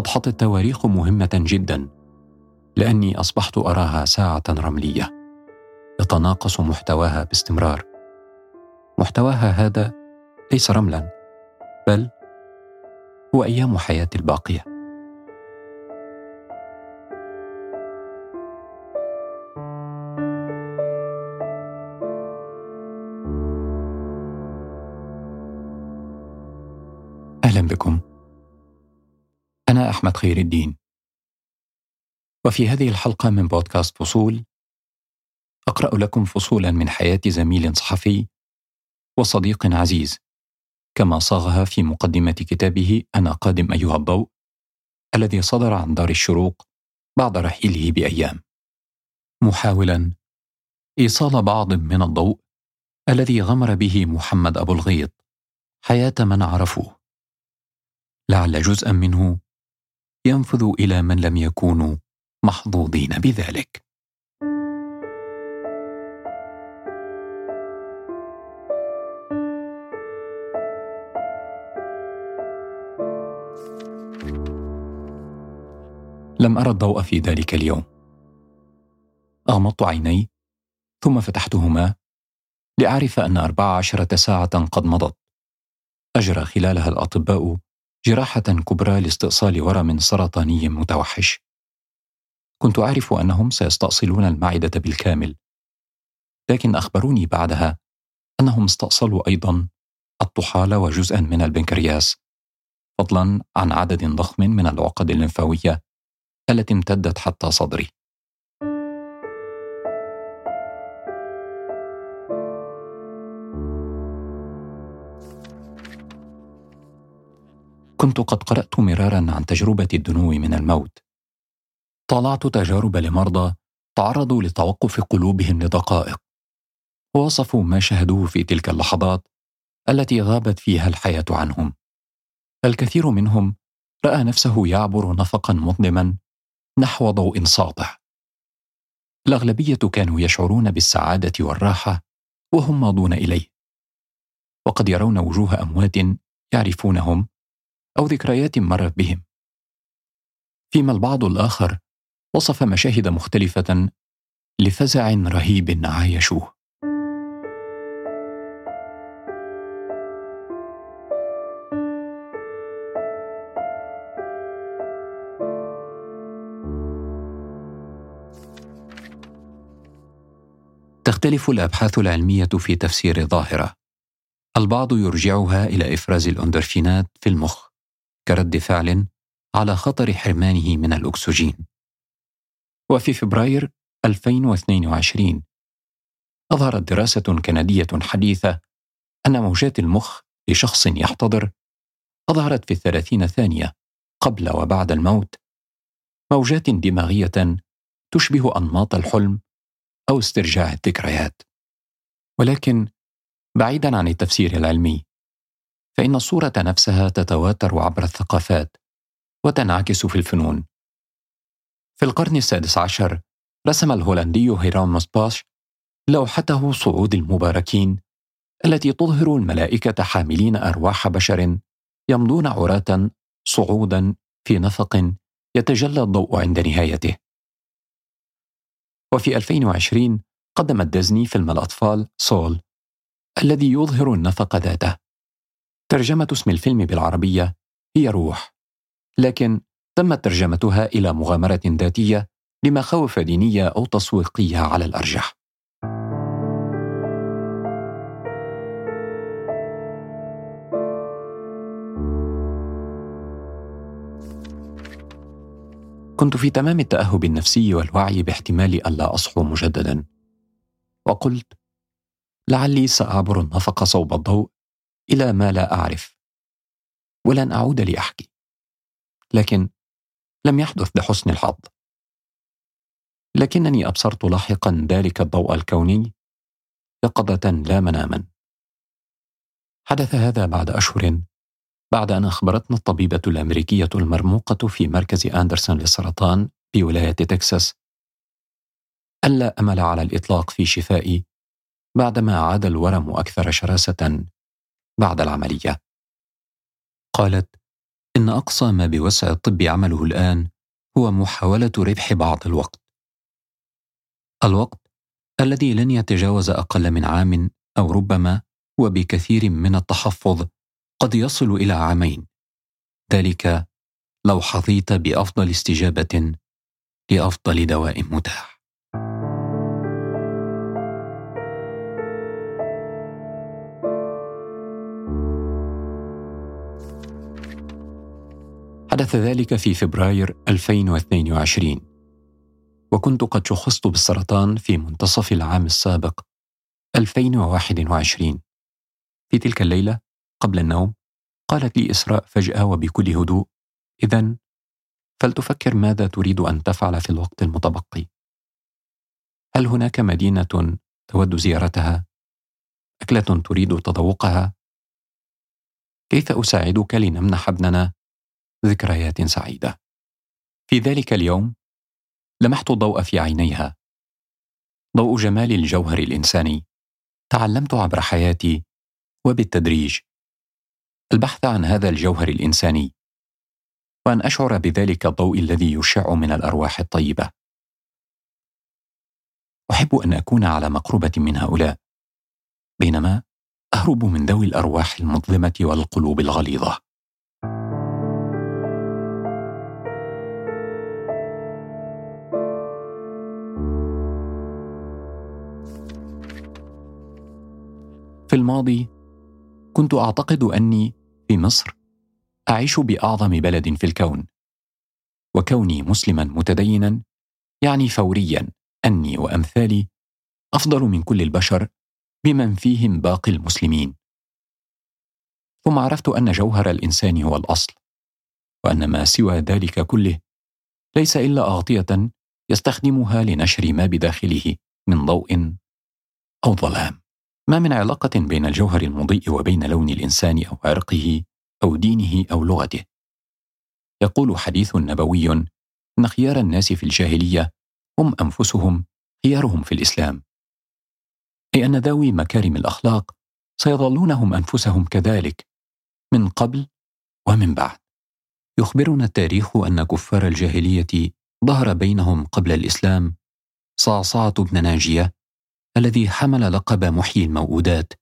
أضحت التواريخ مهمة جدا لأني أصبحت أراها ساعة رملية. يتناقص محتواها باستمرار. محتواها هذا ليس رملا بل هو أيام حياتي الباقية. أهلا بكم. أنا أحمد خير الدين. وفي هذه الحلقة من بودكاست فصول أقرأ لكم فصولا من حياة زميل صحفي وصديق عزيز كما صاغها في مقدمة كتابه أنا قادم أيها الضوء الذي صدر عن دار الشروق بعد رحيله بأيام. محاولا إيصال بعض من الضوء الذي غمر به محمد أبو الغيط حياة من عرفوه. لعل جزءا منه ينفذ إلى من لم يكونوا محظوظين بذلك. لم أرى الضوء في ذلك اليوم. أغمضت عيني ثم فتحتهما لأعرف أن أربع عشرة ساعة قد مضت. أجرى خلالها الأطباء جراحة كبرى لاستئصال ورم سرطاني متوحش. كنت أعرف أنهم سيستأصلون المعدة بالكامل، لكن أخبروني بعدها أنهم استأصلوا أيضا الطحال وجزءا من البنكرياس، فضلا عن عدد ضخم من العقد الليمفاوية التي امتدت حتى صدري. كنت قد قرأت مرارا عن تجربة الدنو من الموت. طالعت تجارب لمرضى تعرضوا لتوقف قلوبهم لدقائق. ووصفوا ما شاهدوه في تلك اللحظات التي غابت فيها الحياة عنهم. الكثير منهم رأى نفسه يعبر نفقا مظلما نحو ضوء ساطع الأغلبية كانوا يشعرون بالسعادة والراحة وهم ماضون إليه. وقد يرون وجوه أموات يعرفونهم أو ذكريات مرت بهم. فيما البعض الآخر وصف مشاهد مختلفة لفزع رهيب عايشوه. تختلف الأبحاث العلمية في تفسير ظاهرة. البعض يرجعها إلى إفراز الاندورفينات في المخ. كرد فعل على خطر حرمانه من الأكسجين. وفي فبراير 2022 أظهرت دراسة كندية حديثة أن موجات المخ لشخص يحتضر أظهرت في الثلاثين ثانية قبل وبعد الموت موجات دماغية تشبه أنماط الحلم أو استرجاع الذكريات. ولكن بعيدا عن التفسير العلمي فإن الصورة نفسها تتواتر عبر الثقافات وتنعكس في الفنون. في القرن السادس عشر رسم الهولندي هيراموس باش لوحته صعود المباركين التي تظهر الملائكة حاملين أرواح بشر يمضون عراة صعودا في نفق يتجلى الضوء عند نهايته. وفي 2020 قدمت ديزني فيلم الأطفال سول الذي يظهر النفق ذاته ترجمة اسم الفيلم بالعربية هي روح لكن تمت ترجمتها إلى مغامرة ذاتية لمخاوف دينية أو تسويقية على الأرجح. كنت في تمام التأهب النفسي والوعي باحتمال ألا أصحو مجددا وقلت لعلي سأعبر النفق صوب الضوء إلى ما لا أعرف. ولن أعود لأحكي. لكن لم يحدث لحسن الحظ. لكنني أبصرت لاحقا ذلك الضوء الكوني يقظه لا مناما. حدث هذا بعد أشهر بعد أن أخبرتنا الطبيبة الأمريكية المرموقة في مركز أندرسون للسرطان في ولاية تكساس الا أمل على الإطلاق في شفائي بعدما عاد الورم أكثر شراسة بعد العملية قالت إن أقصى ما بوسع الطب عمله الآن هو محاولة ربح بعض الوقت. الوقت الذي لن يتجاوز أقل من عام أو ربما وبكثير من التحفظ قد يصل إلى عامين. ذلك لو حظيت بأفضل استجابة لأفضل دواء متاح. حدث ذلك في فبراير 2022 وكنت قد شخصت بالسرطان في منتصف العام السابق 2021 في تلك الليلة قبل النوم قالت لي إسراء فجأة وبكل هدوء إذا فلتفكر ماذا تريد أن تفعل في الوقت المتبقي هل هناك مدينة تود زيارتها؟ أكلة تريد تذوقها؟ كيف أساعدك لنمنح ابننا ذكريات سعيدة. في ذلك اليوم لمحت الضوء في عينيها. ضوء جمال الجوهر الإنساني. تعلمت عبر حياتي وبالتدريج البحث عن هذا الجوهر الإنساني. وأن أشعر بذلك الضوء الذي يشع من الأرواح الطيبة. أحب أن أكون على مقربة من هؤلاء. بينما أهرب من ذوي الأرواح المظلمة والقلوب الغليظة. في الماضي كنت أعتقد أني في مصر أعيش بأعظم بلد في الكون وكوني مسلما متدينا يعني فوريا أني وأمثالي أفضل من كل البشر بمن فيهم باقي المسلمين. ثم عرفت أن جوهر الإنسان هو الأصل وأن ما سوى ذلك كله ليس إلا أغطية يستخدمها لنشر ما بداخله من ضوء أو ظلام. ما من علاقة بين الجوهر المضيء وبين لون الإنسان أو عرقه أو دينه أو لغته. يقول حديث نبوي إن خيار الناس في الجاهلية هم أنفسهم خيارهم في الإسلام. أي أن ذوي مكارم الأخلاق سيظلون هم أنفسهم كذلك من قبل ومن بعد. يخبرنا التاريخ أن كفار الجاهلية ظهر بينهم قبل الإسلام صعصعة بن ناجية الذي حمل لقب محيي الموؤودات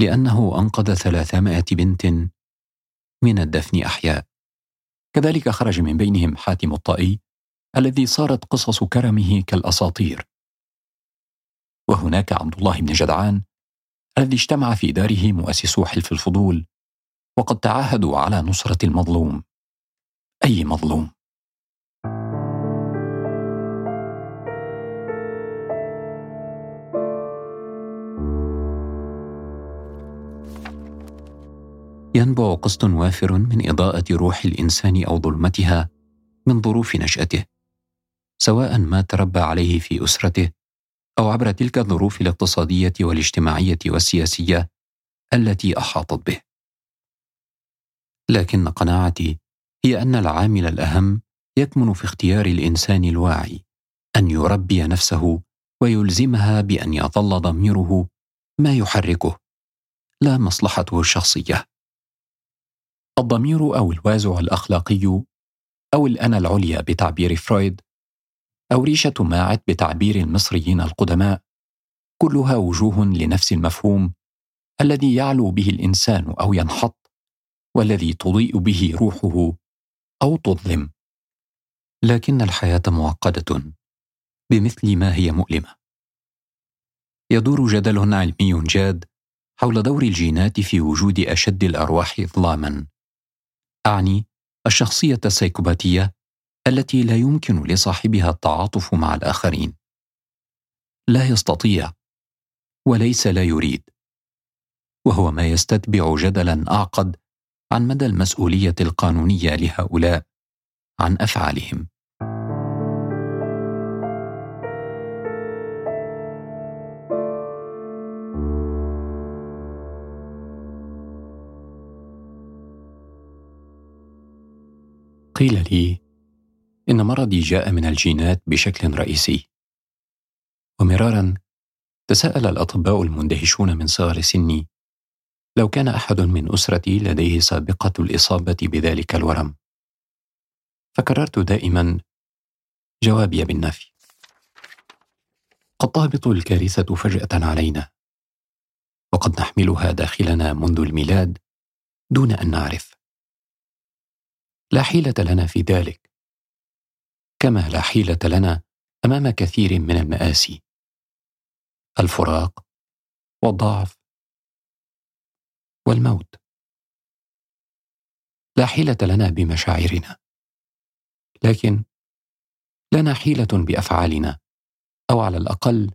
لأنه أنقذ ثلاثمائة بنت من الدفن أحياء. كذلك خرج من بينهم حاتم الطائي الذي صارت قصص كرمه كالأساطير. وهناك عبد الله بن جدعان الذي اجتمع في داره مؤسسو حلف الفضول وقد تعاهدوا على نصرة المظلوم. أي مظلوم؟ ينبع قسط وافر من إضاءة روح الإنسان أو ظلمتها من ظروف نشأته سواء ما تربى عليه في أسرته أو عبر تلك الظروف الاقتصادية والاجتماعية والسياسية التي أحاطت به. لكن قناعتي هي أن العامل الأهم يكمن في اختيار الإنسان الواعي أن يربي نفسه ويلزمها بأن يظل ضميره ما يحركه لا مصلحته الشخصية. الضمير أو الوازع الأخلاقي أو الانا العليا بتعبير فرويد أو ريشة ماعت بتعبير المصريين القدماء كلها وجوه لنفس المفهوم الذي يعلو به الإنسان أو ينحط والذي تضيء به روحه أو تظلم. لكن الحياة معقدة بمثل ما هي مؤلمة. يدور جدل علمي جاد حول دور الجينات في وجود أشد الأرواح اظلاما أعني الشخصية السيكوباتيه التي لا يمكن لصاحبها التعاطف مع الآخرين. لا يستطيع وليس لا يريد وهو ما يستتبع جدلا أعقد عن مدى المسؤولية القانونية لهؤلاء عن أفعالهم. قيل لي إن مرضي جاء من الجينات بشكل رئيسي. ومرارا تساءل الأطباء المندهشون من صغر سني لو كان أحد من أسرتي لديه سابقة الإصابة بذلك الورم. فكررت دائما جوابي بالنفي. قد تهبط الكارثة فجأة علينا وقد نحملها داخلنا منذ الميلاد دون أن نعرف. لا حيلة لنا في ذلك. كما لا حيلة لنا أمام كثير من المآسي. الفراق والضعف والموت. لا حيلة لنا بمشاعرنا. لكن لنا حيلة بأفعالنا أو على الأقل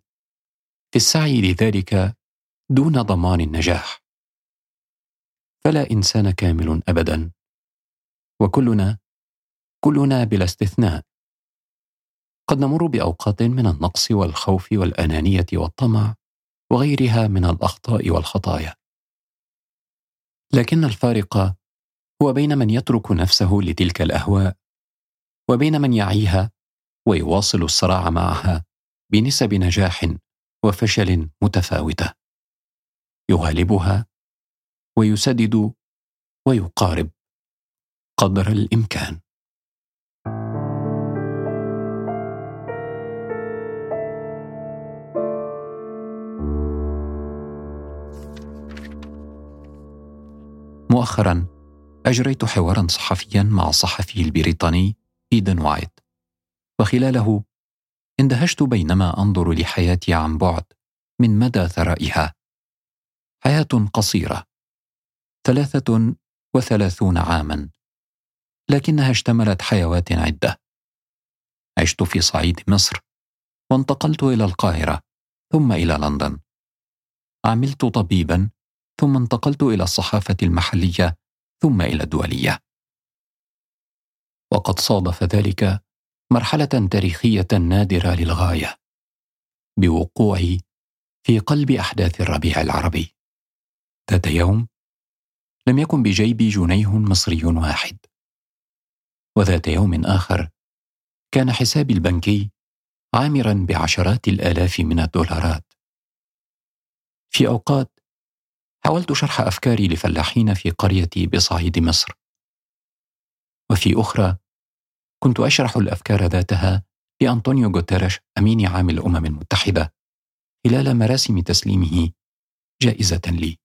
في السعي لذلك دون ضمان النجاح. فلا إنسان كامل ابدا. وكلنا كلنا بلا استثناء. قد نمر بأوقات من النقص والخوف والأنانية والطمع وغيرها من الأخطاء والخطايا. لكن الفارق هو بين من يترك نفسه لتلك الأهواء وبين من يعيها ويواصل الصراع معها بنسب نجاح وفشل متفاوتة. يغالبها ويسدد ويقارب. قدر الإمكان. مؤخرا أجريت حوارا صحفيا مع الصحفي البريطاني إيدن وايت. وخلاله اندهشت بينما أنظر لحياتي عن بعد من مدى ثرائها. حياة قصيرة. ثلاثة وثلاثون عاما. لكنها اشتملت حيوات عدة. عشت في صعيد مصر وانتقلت إلى القاهرة ثم إلى لندن. عملت طبيبا ثم انتقلت إلى الصحافة المحلية ثم إلى الدولية. وقد صادف ذلك مرحلة تاريخية نادرة للغاية بوقوعي في قلب أحداث الربيع العربي. ذات يوم لم يكن بجيبي جنيه مصري واحد. وذات يوم آخر كان حسابي البنكي عامرا بعشرات الآلاف من الدولارات. في أوقات حاولت شرح أفكاري لفلاحين في قريتي بصعيد مصر. وفي أخرى كنت أشرح الأفكار ذاتها لانطونيو غوتيريش أمين عام الأمم المتحدة خلال مراسم تسليمه جائزة لي.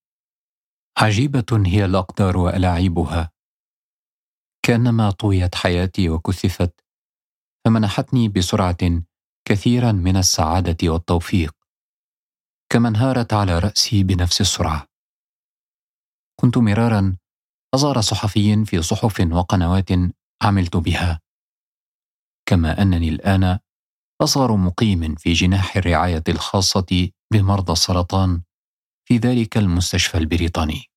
عجيبة هي الأقدار وألاعيبها. كأنما طويت حياتي وكثفت فمنحتني بسرعة كثيرا من السعادة والتوفيق كما انهارت على رأسي بنفس السرعة. كنت مرارا أزار صحفي في صحف وقنوات عملت بها كما أنني الآن أصغر مقيم في جناح الرعاية الخاصة بمرضى السرطان في ذلك المستشفى البريطاني.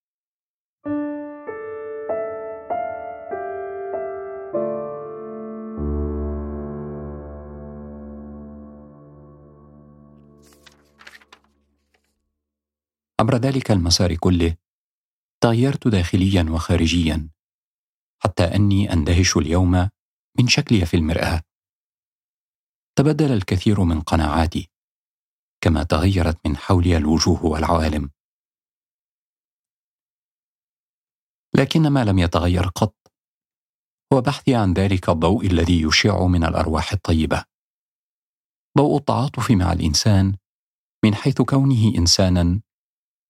عبر ذلك المسار كله تغيرت داخليا وخارجيا حتى أني أندهش اليوم من شكلي في المرآة. تبدل الكثير من قناعاتي كما تغيرت من حولي الوجوه والعوالم. لكن ما لم يتغير قط هو بحثي عن ذلك الضوء الذي يشع من الأرواح الطيبة. ضوء التعاطف مع الإنسان من حيث كونه انسانا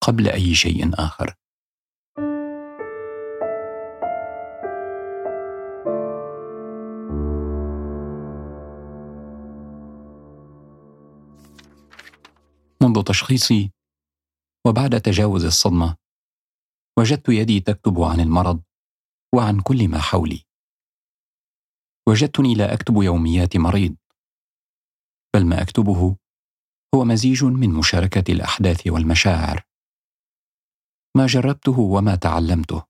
قبل أي شيء آخر. منذ تشخيصي وبعد تجاوز الصدمة وجدت يدي تكتب عن المرض وعن كل ما حولي. وجدتني لا أكتب يوميات مريض بل ما أكتبه هو مزيج من مشاركة الأحداث والمشاعر. ما جربته وما تعلمته.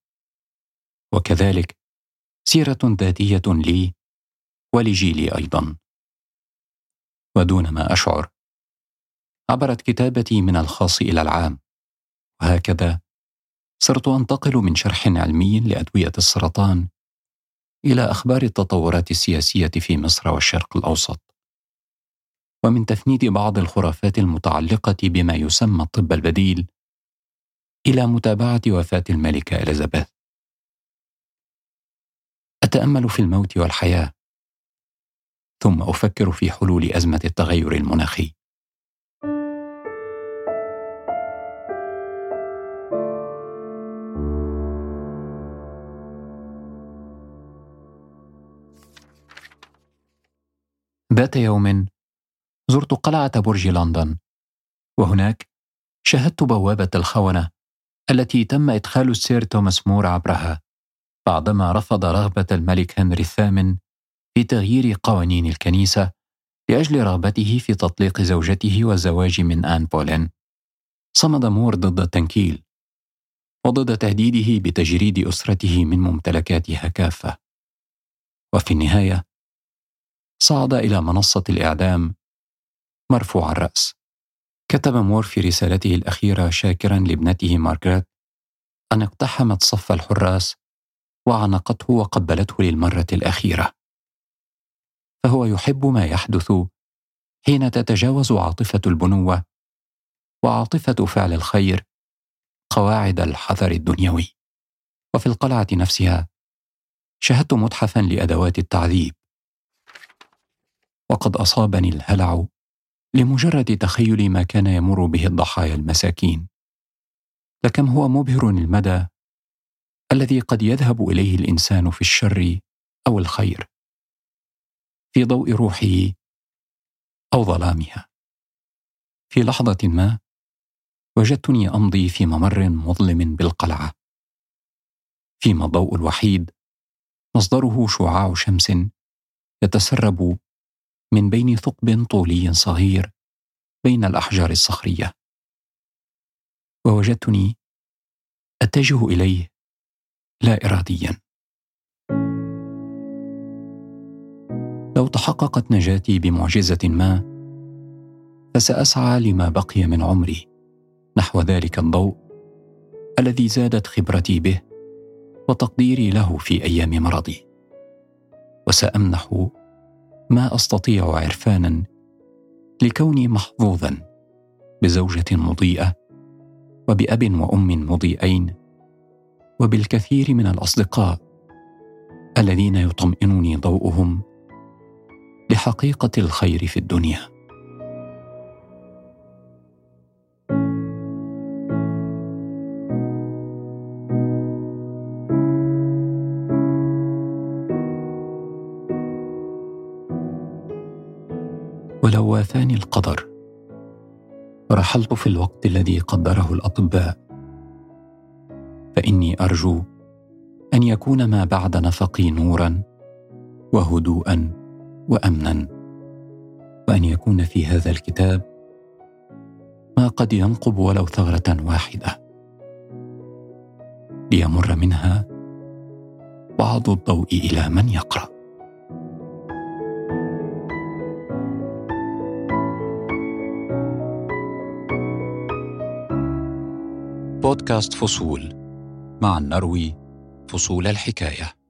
وكذلك سيرة ذاتية لي ولجيلي أيضا. ودون ما أشعر عبرت كتابتي من الخاص إلى العام. وهكذا صرت أنتقل من شرح علمي لأدوية السرطان إلى أخبار التطورات السياسية في مصر والشرق الأوسط. ومن تفنيد بعض الخرافات المتعلقة بما يسمى الطب البديل إلى متابعة وفاة الملكة إليزابيث. أتأمل في الموت والحياة. ثم أفكر في حلول أزمة التغير المناخي. ذات يوم زرت قلعة برج لندن. وهناك شاهدت بوابة الخونة. التي تم إدخال السير توماس مور عبرها بعدما رفض رغبة الملك هنري الثامن في تغيير قوانين الكنيسة لأجل رغبته في تطليق زوجته والزواج من آن بولين. صمد مور ضد التنكيل وضد تهديده بتجريد أسرته من ممتلكاتها كافه وفي النهاية صعد إلى منصة الإعدام مرفوع الرأس. كتب مور في رسالته الأخيرة شاكرا لابنته مارغريت أن اقتحمت صف الحراس وعانقته وقبلته للمرة الأخيرة. فهو يحب ما يحدث حين تتجاوز عاطفة البنوة وعاطفة فعل الخير قواعد الحذر الدنيوي. وفي القلعة نفسها شاهدت متحفا لأدوات التعذيب. وقد أصابني الهلع لمجرد تخيل ما كان يمر به الضحايا المساكين. لكم هو مبهر المدى الذي قد يذهب إليه الإنسان في الشر أو الخير في ضوء روحه أو ظلامها. في لحظة ما وجدتني أمضي في ممر مظلم بالقلعة فيما الضوء الوحيد مصدره شعاع شمس يتسرب من بين ثقب طولي صغير بين الأحجار الصخرية. ووجدتني أتجه إليه لا اراديا. لو تحققت نجاتي بمعجزة ما فسأسعى لما بقي من عمري نحو ذلك الضوء الذي زادت خبرتي به وتقديري له في أيام مرضي. وسأمنح ما أستطيع عرفانا لكوني محظوظا بزوجة مضيئة وبأب وأم مضيئين وبالكثير من الأصدقاء الذين يطمئنني ضوءهم لحقيقة الخير في الدنيا. واثاني القدر. ورحلت في الوقت الذي قدره الأطباء. فإني أرجو أن يكون ما بعد نفقي نورا وهدوءا وامنا وأن يكون في هذا الكتاب ما قد ينقب ولو ثغرة واحدة. ليمر منها بعض الضوء إلى من يقرأ. بودكاست فصول. مع النروي فصول الحكاية.